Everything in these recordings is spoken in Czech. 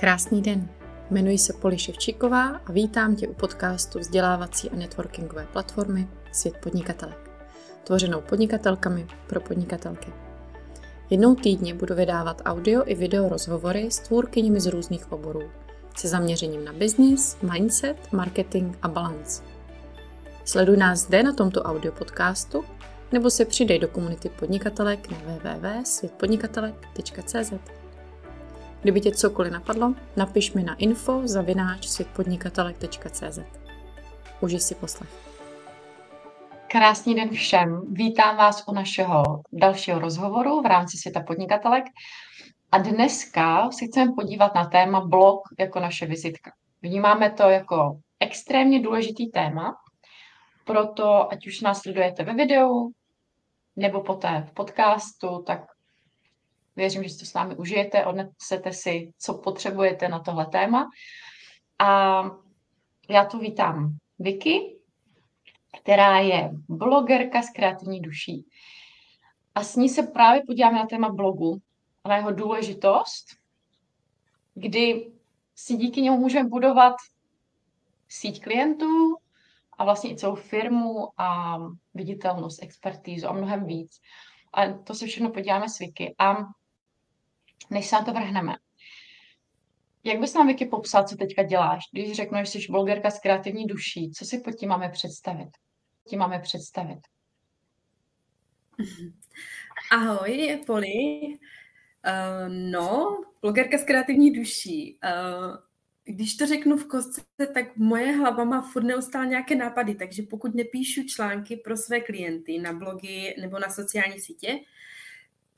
Krásný den. Jmenuji se Poli Ševčíková a vítám tě u podcastu vzdělávací a networkingové platformy Svět podnikatelek, tvořenou podnikatelkami pro podnikatelky. Jednou týdně budu vydávat audio i video rozhovory s tvůrkyněmi z různých oborů, se zaměřením na business, mindset, marketing a balance. Sleduj nás zde na tomto audio podcastu nebo se přidej do komunity podnikatelek na www.světpodnikatelek.cz. Kdyby tě cokoliv napadlo, napiš mi na info zavináč světpodnikatelek.cz. Užij si poslech. Krásný den všem. Vítám vás u našeho dalšího rozhovoru v rámci Světa podnikatelek. A dneska si chceme podívat na téma blog jako naše vizitka. Vnímáme to jako extrémně důležitý téma, proto ať už nás sledujete ve videu nebo poté v podcastu, tak Věřím, že si to s námi užijete, odnesete si, co potřebujete na tohle téma. A já tu vítám Vicky, která je blogerka s kreativní duší. A s ní se právě podíváme na téma blogu, na jeho důležitost, kdy si díky němu můžeme budovat síť klientů a vlastně i celou firmu a viditelnost, expertízu a mnohem víc. A to se všechno podíváme s Vicky. A než se na to vrhneme. Jak bys nám, Vicky, popsal, co teďka děláš? Když řeknu, že jsi blogerka s kreativní duší, co si pod tím máme představit? Tím máme představit. Ahoj, Poli. Uh, no, blogerka s kreativní duší. Uh, když to řeknu v kostce, tak moje hlava má furt neustále nějaké nápady, takže pokud nepíšu články pro své klienty na blogy nebo na sociální sítě,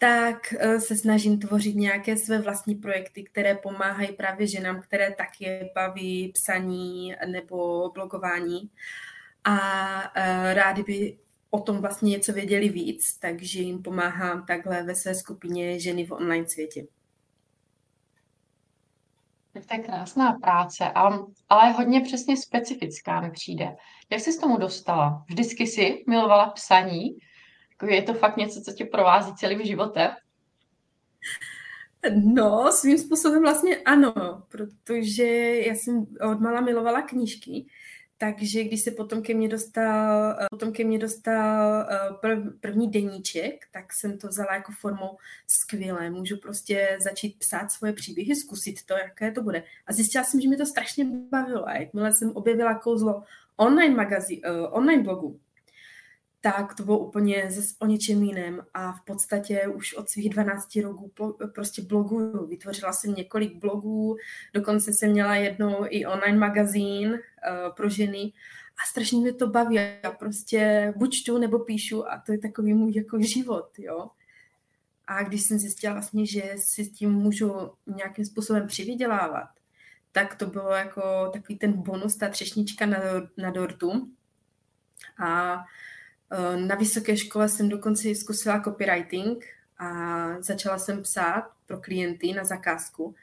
tak eh, se snažím tvořit nějaké své vlastní projekty, které pomáhají právě ženám, které taky baví psaní nebo blogování. A eh, rádi by o tom vlastně něco věděli víc, takže jim pomáhám takhle ve své skupině ženy v online světě. Tak to je krásná práce, ale hodně přesně specifická mi přijde. Jak jsi s tomu dostala? Vždycky si milovala psaní, jako je to fakt něco, co tě provází celým životem? No, svým způsobem vlastně ano, protože já jsem od mala milovala knížky, takže když se potom ke mně dostal, potom ke mně dostal eh, prv, první deníček, tak jsem to vzala jako formou skvělé. Můžu prostě začít psát svoje příběhy, zkusit to, jaké to bude. A zjistila jsem, že mi to strašně bavilo. A jakmile jsem objevila kouzlo online, magazí, uh, online blogu, tak to bylo úplně zase o něčem jiném a v podstatě už od svých 12 roků prostě bloguju. Vytvořila jsem několik blogů, dokonce jsem měla jednou i online magazín uh, pro ženy a strašně mě to baví. Já prostě buď čtu nebo píšu a to je takový můj jako život, jo. A když jsem zjistila vlastně, že si s tím můžu nějakým způsobem přivydělávat, tak to bylo jako takový ten bonus, ta třešnička na, na dortu. A na vysoké škole jsem dokonce zkusila copywriting a začala jsem psát pro klienty na zakázku.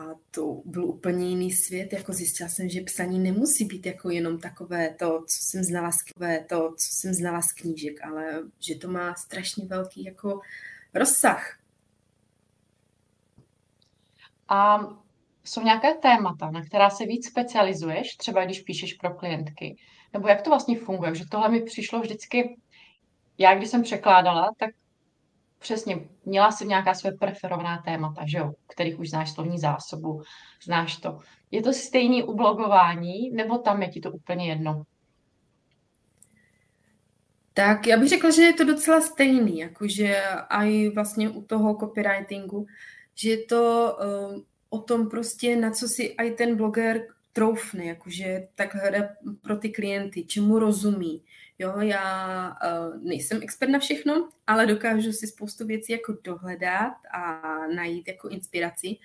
A to byl úplně jiný svět, jako zjistila jsem, že psaní nemusí být jako jenom takové to, co jsem znala z, to, co jsem znala z knížek, ale že to má strašně velký jako rozsah. A jsou nějaké témata, na která se víc specializuješ, třeba když píšeš pro klientky? Nebo jak to vlastně funguje? Že tohle mi přišlo vždycky, já když jsem překládala, tak přesně, měla jsem nějaká své preferovaná témata, že jo, kterých už znáš slovní zásobu, znáš to. Je to stejný u blogování, nebo tam je ti to úplně jedno? Tak já bych řekla, že je to docela stejný, jakože i vlastně u toho copywritingu, že je to uh, o tom prostě, na co si i ten bloger troufne, jakože takhle pro ty klienty, čemu rozumí. Jo, já uh, nejsem expert na všechno, ale dokážu si spoustu věcí jako dohledat a najít jako inspiraci.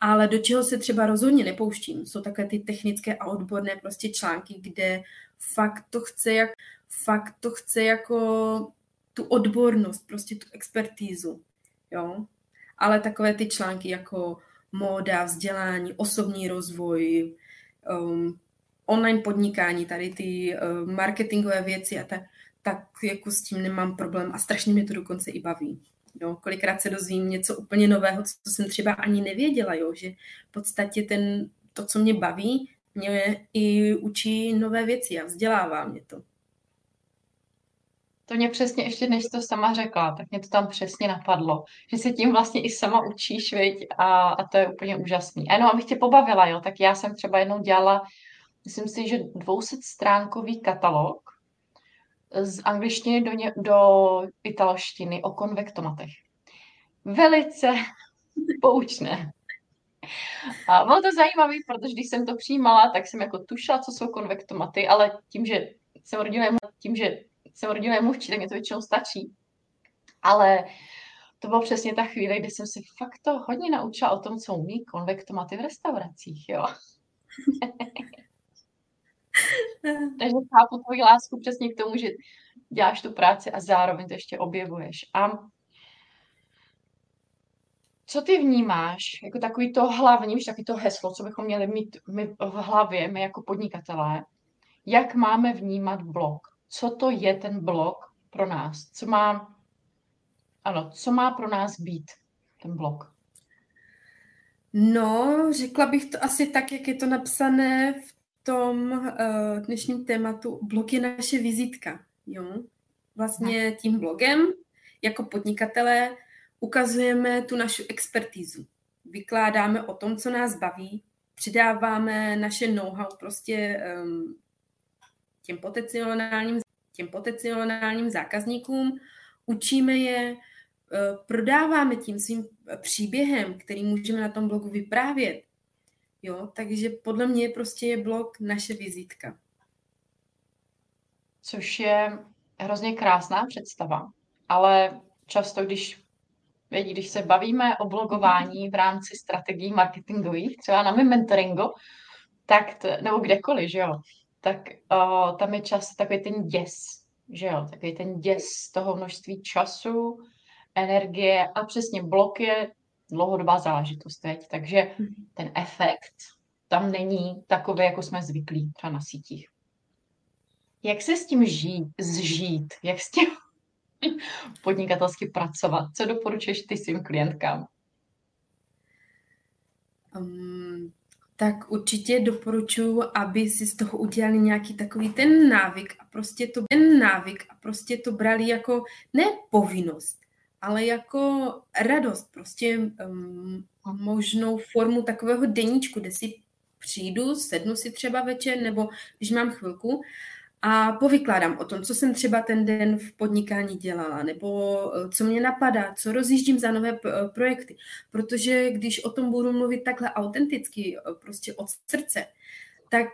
Ale do čeho se třeba rozhodně nepouštím, jsou takové ty technické a odborné prostě články, kde fakt to chce, jak, fakt to chce jako tu odbornost, prostě tu expertízu. Jo? Ale takové ty články jako móda, vzdělání, osobní rozvoj, um, online podnikání, tady ty uh, marketingové věci a tak, tak jako s tím nemám problém a strašně mě to dokonce i baví. Jo, kolikrát se dozvím něco úplně nového, co jsem třeba ani nevěděla, jo, že v podstatě ten, to, co mě baví, mě i učí nové věci a vzdělává mě to. To mě přesně, ještě než to sama řekla, tak mě to tam přesně napadlo, že se tím vlastně i sama učíš, viď? A, a to je úplně úžasný. A no, abych tě pobavila, jo, tak já jsem třeba jednou dělala, myslím si, že 200 stránkový katalog z angličtiny do, ně, do italštiny o konvektomatech. Velice poučné. A bylo to zajímavé, protože když jsem to přijímala, tak jsem jako tušila, co jsou konvektomaty, ale tím, že jsem rodila, tím, že jsem rodila mluvčí, tak mě to většinou stačí. Ale to bylo přesně ta chvíle, kdy jsem si fakt to hodně naučila o tom, co umí konvektomaty v restauracích, jo. Takže chápu tvoji lásku přesně k tomu, že děláš tu práci a zároveň to ještě objevuješ. A co ty vnímáš jako takový to hlavní, už takový to heslo, co bychom měli mít my v hlavě, my jako podnikatelé, jak máme vnímat blog? Co to je ten blog pro nás? Co má, ano, co má pro nás být ten blog? No, řekla bych to asi tak, jak je to napsané v tom uh, dnešním tématu. Blog je naše vizitka. Jo? Vlastně tím blogem jako podnikatelé ukazujeme tu naši expertízu. Vykládáme o tom, co nás baví, přidáváme naše know-how prostě um, těm potenciálním, těm potenciálním zákazníkům, učíme je, uh, prodáváme tím svým příběhem, který můžeme na tom blogu vyprávět. Jo, takže podle mě prostě je blog naše vizitka. Což je hrozně krásná představa, ale často, když Vědí, když se bavíme o blogování v rámci strategií marketingových, třeba na mentoringu, tak to, nebo kdekoliv, že jo, tak uh, tam je čas takový ten děs, že jo, takový ten děs toho množství času, energie a přesně blok je dlouhodobá záležitost teď, takže mhm. ten efekt tam není takový, jako jsme zvyklí třeba na sítích. Jak se s tím žít, zžít? Jak s tím podnikatelsky pracovat? Co doporučuješ ty svým klientkám? Um, tak určitě doporučuji, aby si z toho udělali nějaký takový ten návyk a prostě to ten návyk a prostě to brali jako ne povinnost, ale jako radost, prostě um, možnou formu takového deníčku, kde si přijdu, sednu si třeba večer, nebo když mám chvilku a povykládám o tom, co jsem třeba ten den v podnikání dělala, nebo eh, co mě napadá, co rozjíždím za nové eh, projekty. Protože když o tom budu mluvit takhle autenticky, eh, prostě od srdce, tak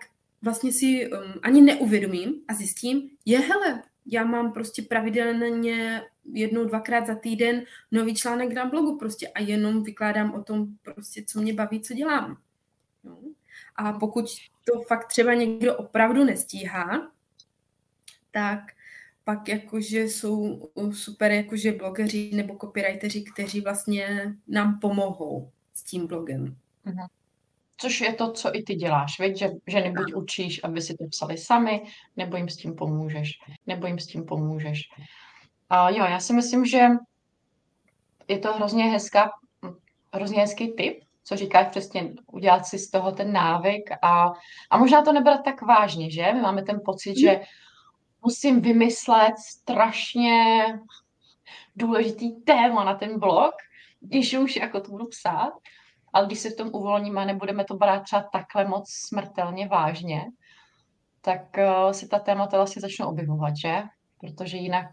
vlastně si um, ani neuvědomím a zjistím, je hele, já mám prostě pravidelně jednou, dvakrát za týden nový článek na blogu prostě a jenom vykládám o tom prostě, co mě baví, co dělám. No. A pokud to fakt třeba někdo opravdu nestíhá, tak pak jakože jsou super jakože blogeři nebo copywriteri, kteří vlastně nám pomohou s tím blogem. Mhm. Což je to, co i ty děláš, veď? Že ženy buď učíš, aby si to psali sami, nebo jim s tím pomůžeš. Nebo jim s tím pomůžeš. A jo, já si myslím, že je to hrozně hezká, hrozně hezký tip, co říkáš přesně, udělat si z toho ten návyk a, a možná to nebrat tak vážně, že? My máme ten pocit, mm. že musím vymyslet strašně důležitý téma na ten blog, když už jako to budu psát, ale když se v tom uvolníme a nebudeme to brát třeba takhle moc smrtelně vážně, tak uh, si ta témata vlastně začnou objevovat, že? Protože jinak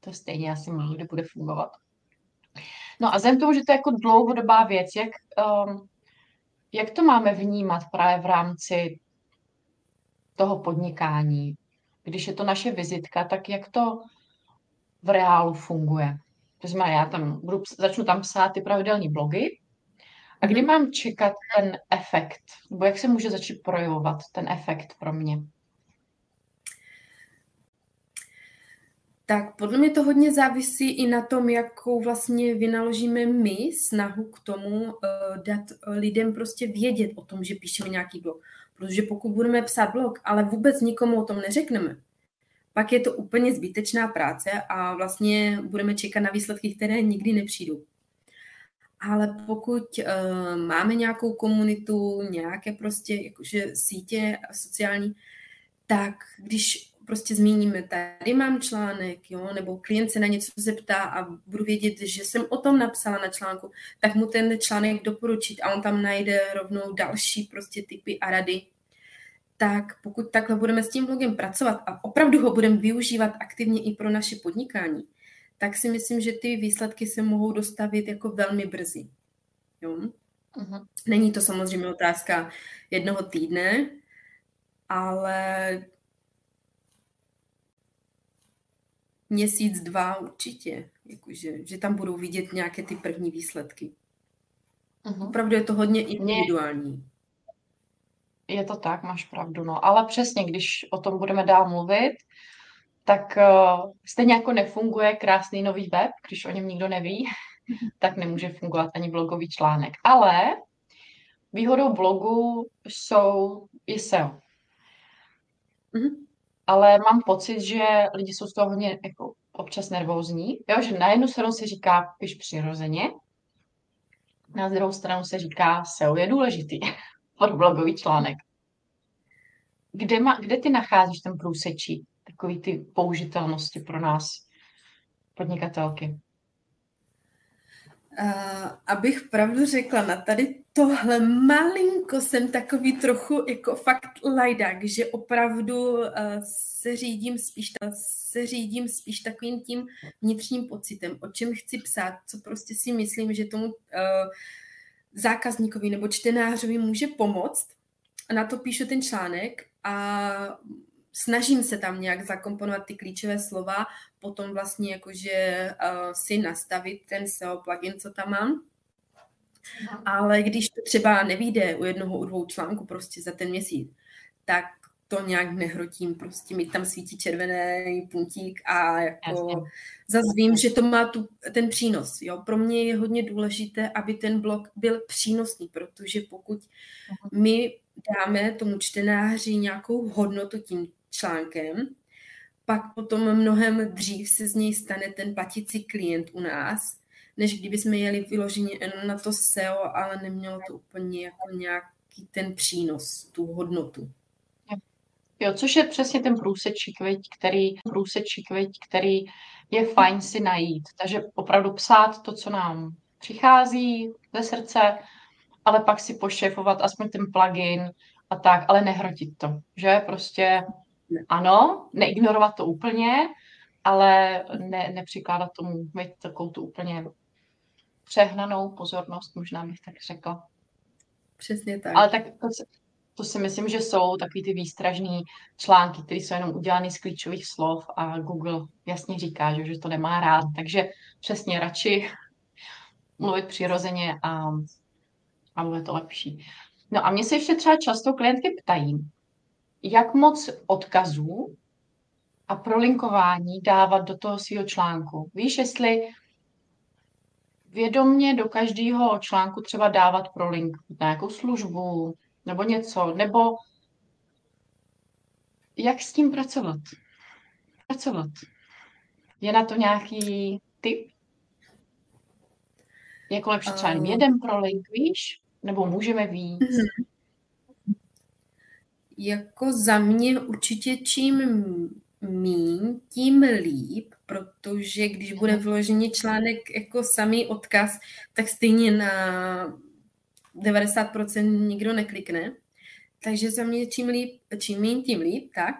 to stejně asi nikdy bude fungovat. No a zem tomu, že to je jako dlouhodobá věc, jak, um, jak to máme vnímat právě v rámci toho podnikání, když je to naše vizitka, tak jak to v reálu funguje. To znamená, já tam budu, začnu tam psát ty pravidelné blogy a kdy mhm. mám čekat ten efekt, nebo jak se může začít projevovat ten efekt pro mě? Tak podle mě to hodně závisí i na tom, jakou vlastně vynaložíme my snahu k tomu uh, dát lidem prostě vědět o tom, že píšeme nějaký blog. Protože pokud budeme psát blog, ale vůbec nikomu o tom neřekneme, pak je to úplně zbytečná práce a vlastně budeme čekat na výsledky, které nikdy nepřijdou. Ale pokud uh, máme nějakou komunitu, nějaké prostě jakože sítě sociální, tak když prostě zmíníme, tady mám článek, jo, nebo klient se na něco zeptá a budu vědět, že jsem o tom napsala na článku, tak mu ten článek doporučit a on tam najde rovnou další prostě typy a rady. Tak pokud takhle budeme s tím blogem pracovat a opravdu ho budeme využívat aktivně i pro naše podnikání, tak si myslím, že ty výsledky se mohou dostavit jako velmi brzy. Jo? Uh-huh. Není to samozřejmě otázka jednoho týdne, ale měsíc, dva určitě. Jakože, že tam budou vidět nějaké ty první výsledky. Uh-huh. Opravdu je to hodně individuální. Je to tak, máš pravdu. No, ale přesně, když o tom budeme dál mluvit, tak uh, stejně jako nefunguje krásný nový web, když o něm nikdo neví, tak nemůže fungovat ani blogový článek. Ale výhodou blogu jsou i SEO. Mm-hmm. Ale mám pocit, že lidi jsou z toho hodně jako občas nervózní. Jo, že na jednu stranu se říká piš přirozeně, na druhou stranu se říká SEO je důležitý pro blogový článek. Kde, ma, kde ty nacházíš ten průsečí, takový ty použitelnosti pro nás, podnikatelky? Uh, abych pravdu řekla, na tady tohle malinko jsem takový trochu jako fakt lajdák, že opravdu uh, se řídím spíš se řídím spíš takovým tím vnitřním pocitem, o čem chci psát, co prostě si myslím, že tomu uh, zákazníkovi nebo čtenářovi může pomoct. A na to píšu ten článek a snažím se tam nějak zakomponovat ty klíčové slova, potom vlastně jakože uh, si nastavit ten SEO plugin, co tam mám. Ale když to třeba nevíde u jednoho, u dvou článků prostě za ten měsíc, tak to nějak nehrotím, prostě mi tam svítí červený puntík a jako zase vím, že to má tu, ten přínos. Jo. Pro mě je hodně důležité, aby ten blog byl přínosný, protože pokud my dáme tomu čtenáři nějakou hodnotu tím článkem, pak potom mnohem dřív se z něj stane ten platící klient u nás, než kdyby jsme jeli vyloženě jenom na to SEO, ale nemělo to úplně jako nějaký ten přínos, tu hodnotu. Jo, což je přesně ten průsečík, který, průsečík, který je fajn si najít. Takže opravdu psát to, co nám přichází ze srdce, ale pak si pošefovat aspoň ten plugin a tak, ale nehrotit to, že prostě ano, neignorovat to úplně, ale ne, nepřikládat tomu mít takovou tu úplně přehnanou pozornost, možná bych tak řekla. Přesně tak. Ale tak to, to si myslím, že jsou takový ty výstražný články, které jsou jenom udělány z klíčových slov a Google jasně říká, že, že to nemá rád. Takže přesně radši mluvit přirozeně a, a bude to lepší. No a mě se ještě třeba často klientky ptají, jak moc odkazů a prolinkování dávat do toho svého článku. Víš, jestli vědomně do každého článku třeba dávat prolink na nějakou službu nebo něco, nebo jak s tím pracovat? Pracovat. Je na to nějaký tip? Jako lepší třeba uh, jeden prolink, víš? Nebo můžeme víc? Uh-huh. Jako za mě určitě čím míň, tím líp, protože když bude vložený článek jako samý odkaz, tak stejně na 90% nikdo neklikne. Takže za mě čím, líp, čím míň, tím líp, tak.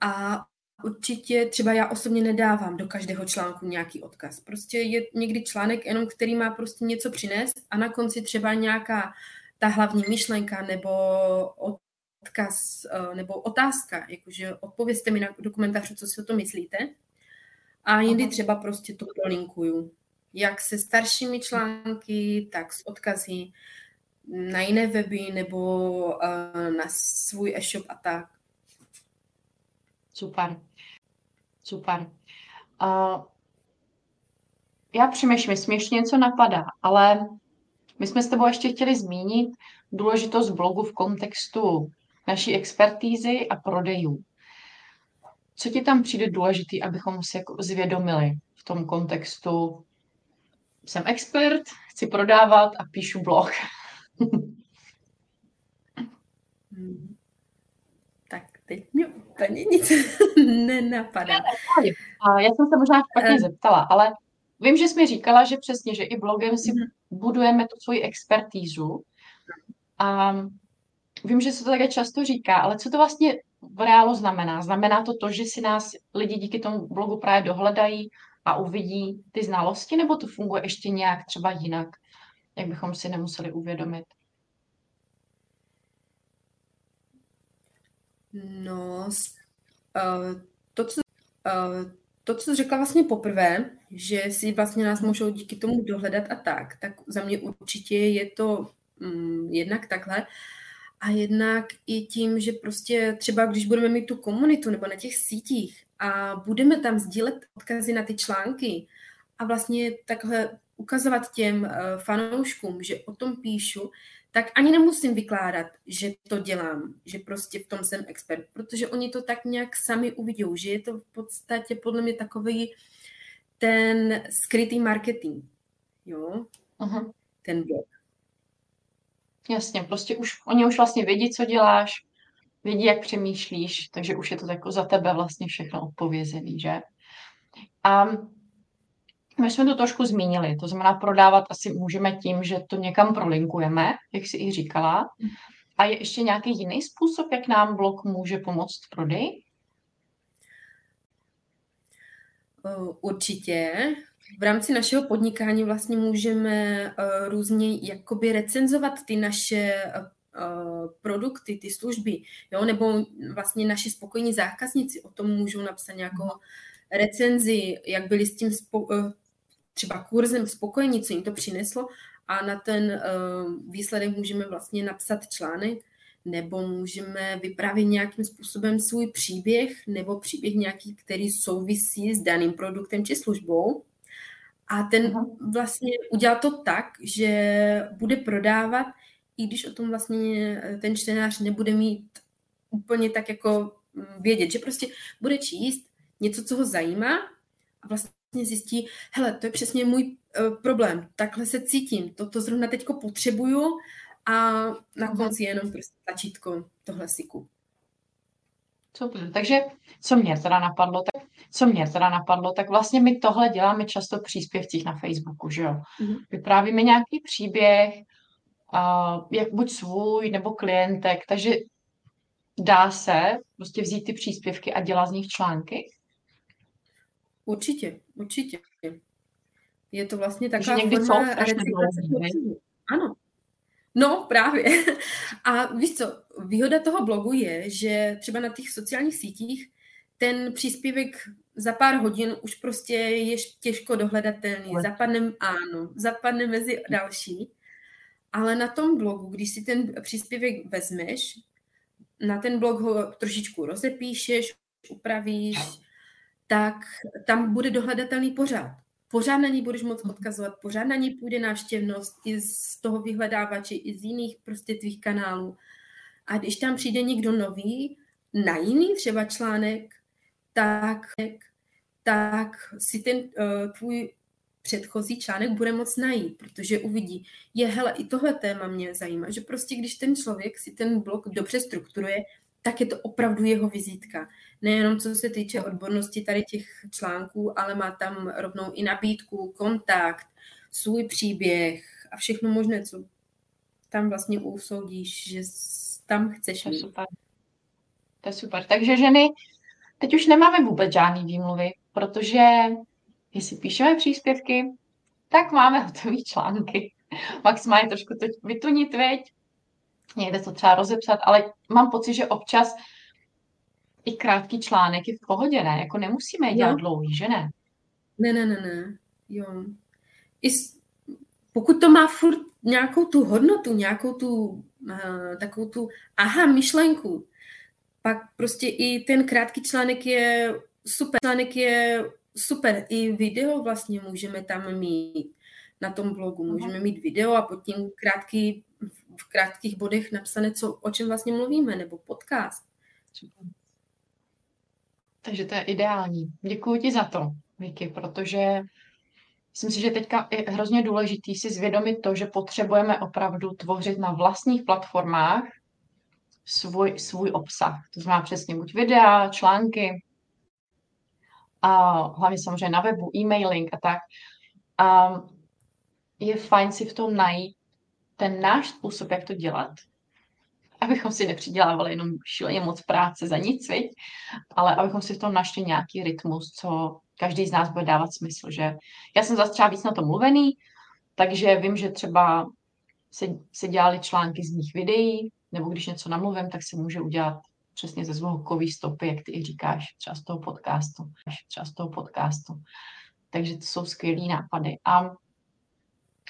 A určitě třeba já osobně nedávám do každého článku nějaký odkaz. Prostě je někdy článek jenom, který má prostě něco přinést a na konci třeba nějaká ta hlavní myšlenka nebo odkaz eh, nebo otázka, jakože odpovězte mi na dokumentář, co si o to myslíte. A jindy třeba prostě to prolinkuju. Jak se staršími články, tak s odkazy na jiné weby nebo uh, na svůj e-shop a tak. Super. Super. Uh, já přemýšlím, jestli mi ještě něco napadá, ale my jsme s tebou ještě chtěli zmínit důležitost blogu v kontextu naší expertízy a prodejů. co ti tam přijde důležitý, abychom si jako zvědomili v tom kontextu jsem expert, chci prodávat a píšu blog. Tak teď mě úplně nic nenapadá. Já jsem se možná špatně uh, zeptala, ale vím, že jsi mi říkala, že přesně, že i blogem si uh-huh. budujeme tu svoji expertízu. A vím, že se to také často říká, ale co to vlastně v reálu znamená? Znamená to to, že si nás lidi díky tomu blogu právě dohledají a uvidí ty znalosti, nebo to funguje ještě nějak třeba jinak, jak bychom si nemuseli uvědomit? No, uh, to, co, uh, to, co řekla vlastně poprvé, že si vlastně nás můžou díky tomu dohledat a tak, tak za mě určitě je to um, jednak takhle. A jednak i tím, že prostě třeba když budeme mít tu komunitu nebo na těch sítích a budeme tam sdílet odkazy na ty články a vlastně takhle ukazovat těm uh, fanouškům, že o tom píšu, tak ani nemusím vykládat, že to dělám, že prostě v tom jsem expert, protože oni to tak nějak sami uvidí, že je to v podstatě podle mě takový ten skrytý marketing, jo, uh-huh. ten blog. Jasně, prostě už, oni už vlastně vědí, co děláš, vědí, jak přemýšlíš, takže už je to jako za tebe vlastně všechno odpovězený, že? A my jsme to trošku zmínili, to znamená prodávat asi můžeme tím, že to někam prolinkujeme, jak jsi i říkala. A je ještě nějaký jiný způsob, jak nám blog může pomoct v prodeji? Určitě. V rámci našeho podnikání vlastně můžeme různě jakoby recenzovat ty naše produkty, ty služby, jo? nebo vlastně naši spokojení zákazníci o tom můžou napsat nějakou recenzi, jak byli s tím spo- třeba kurzem spokojení, co jim to přineslo a na ten uh, výsledek můžeme vlastně napsat článek nebo můžeme vyprávět nějakým způsobem svůj příběh nebo příběh nějaký, který souvisí s daným produktem či službou. A ten vlastně udělal to tak, že bude prodávat, i když o tom vlastně eh, ten čtenář nebude mít úplně tak jako mm, vědět, že prostě bude číst něco, co ho zajímá a vlastně zjistí, hele, to je přesně můj uh, problém, takhle se cítím, toto zrovna teďko potřebuju a na konci jenom prostě tlačítko, tohle si kup. Super, takže co mě teda napadlo, tak co mě teda napadlo, tak vlastně my tohle děláme často v příspěvcích na Facebooku, že jo. Mm-hmm. Vyprávíme nějaký příběh, uh, jak buď svůj nebo klientek, takže dá se prostě vzít ty příspěvky a dělat z nich články? Určitě, určitě. Je to vlastně taková někdy forma recyklace Ano. No, právě. A víš co, výhoda toho blogu je, že třeba na těch sociálních sítích ten příspěvek za pár hodin už prostě je těžko dohledatelný. Zapadne, ano, zapadne mezi další. Ale na tom blogu, když si ten příspěvek vezmeš, na ten blog ho trošičku rozepíšeš, upravíš, tak tam bude dohledatelný pořád. Pořád na ní budeš moct odkazovat, pořád na ní půjde návštěvnost i z toho vyhledávače, i z jiných prostě tvých kanálů. A když tam přijde někdo nový, na jiný třeba článek, tak, tak si ten uh, tvůj předchozí článek bude moc najít, protože uvidí, je hele, i tohle téma mě zajímá, že prostě když ten člověk si ten blog dobře strukturuje, tak je to opravdu jeho vizitka. Nejenom co se týče odbornosti tady těch článků, ale má tam rovnou i nabídku, kontakt, svůj příběh a všechno možné, co tam vlastně usoudíš, že tam chceš mít. To je super. To je super. Takže ženy, teď už nemáme vůbec žádný výmluvy, protože jestli píšeme příspěvky, tak máme hotové články. Maximálně trošku to vytunit, veď, někde to třeba rozepsat, ale mám pocit, že občas i krátký článek je v pohodě, ne? Jako nemusíme je dělat jo. dlouhý, že ne? Ne, ne, ne, ne. Jo. I s, pokud to má furt nějakou tu hodnotu, nějakou tu uh, takovou tu aha myšlenku, pak prostě i ten krátký článek je super. Článek je super. I video vlastně můžeme tam mít na tom blogu. Můžeme mít video a pod tím krátký v krátkých bodech napsané, co, o čem vlastně mluvíme, nebo podcast. Takže to je ideální. Děkuji ti za to, Vicky, protože myslím si, že teďka je hrozně důležitý si zvědomit to, že potřebujeme opravdu tvořit na vlastních platformách svůj, svůj obsah. To znamená přesně buď videa, články, a hlavně samozřejmě na webu, e-mailing a tak. A je fajn si v tom najít ten náš způsob, jak to dělat, abychom si nepřidělávali jenom šíleně moc práce za nic, viď? ale abychom si v tom našli nějaký rytmus, co každý z nás bude dávat smysl. Že já jsem zase třeba víc na to mluvený, takže vím, že třeba se, se dělali články z mých videí, nebo když něco namluvím, tak se může udělat přesně ze zvukový stopy, jak ty říkáš, třeba z toho podcastu. Třeba z toho podcastu. Takže to jsou skvělý nápady. A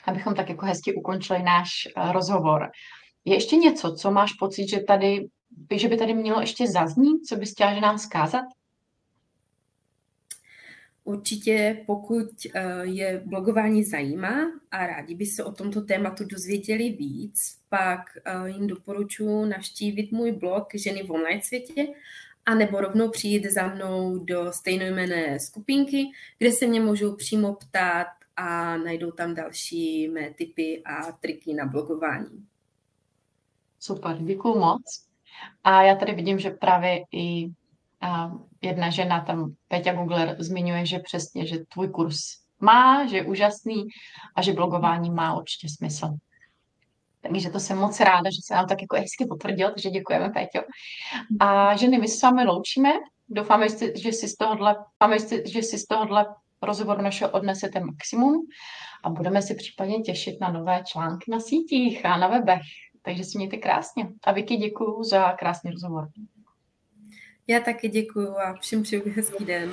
abychom tak jako hezky ukončili náš uh, rozhovor. Je ještě něco, co máš pocit, že tady, že by tady mělo ještě zaznít, co bys chtěla, že nám zkázat? Určitě, pokud eh, je blogování zajímá a rádi by se o tomto tématu dozvěděli víc, pak eh, jim doporučuji navštívit můj blog Ženy v online světě a nebo rovnou přijít za mnou do stejnojmené skupinky, kde se mě můžou přímo ptát a najdou tam další mé tipy a triky na blogování. Super, děkuji moc. A já tady vidím, že právě i jedna žena tam, Peťa Googler, zmiňuje, že přesně, že tvůj kurz má, že je úžasný a že blogování má určitě smysl. Takže to jsem moc ráda, že se nám tak jako hezky potvrdil, takže děkujeme, Péťo. A ženy, my se s vámi loučíme. Doufáme, že si z tohohle, že si z tohohle rozhovoru našeho odnesete maximum a budeme si případně těšit na nové články na sítích a na webech. Takže si mějte krásně. A Vicky děkuji za krásný rozhovor. Já taky děkuji a všem přeju hezký den.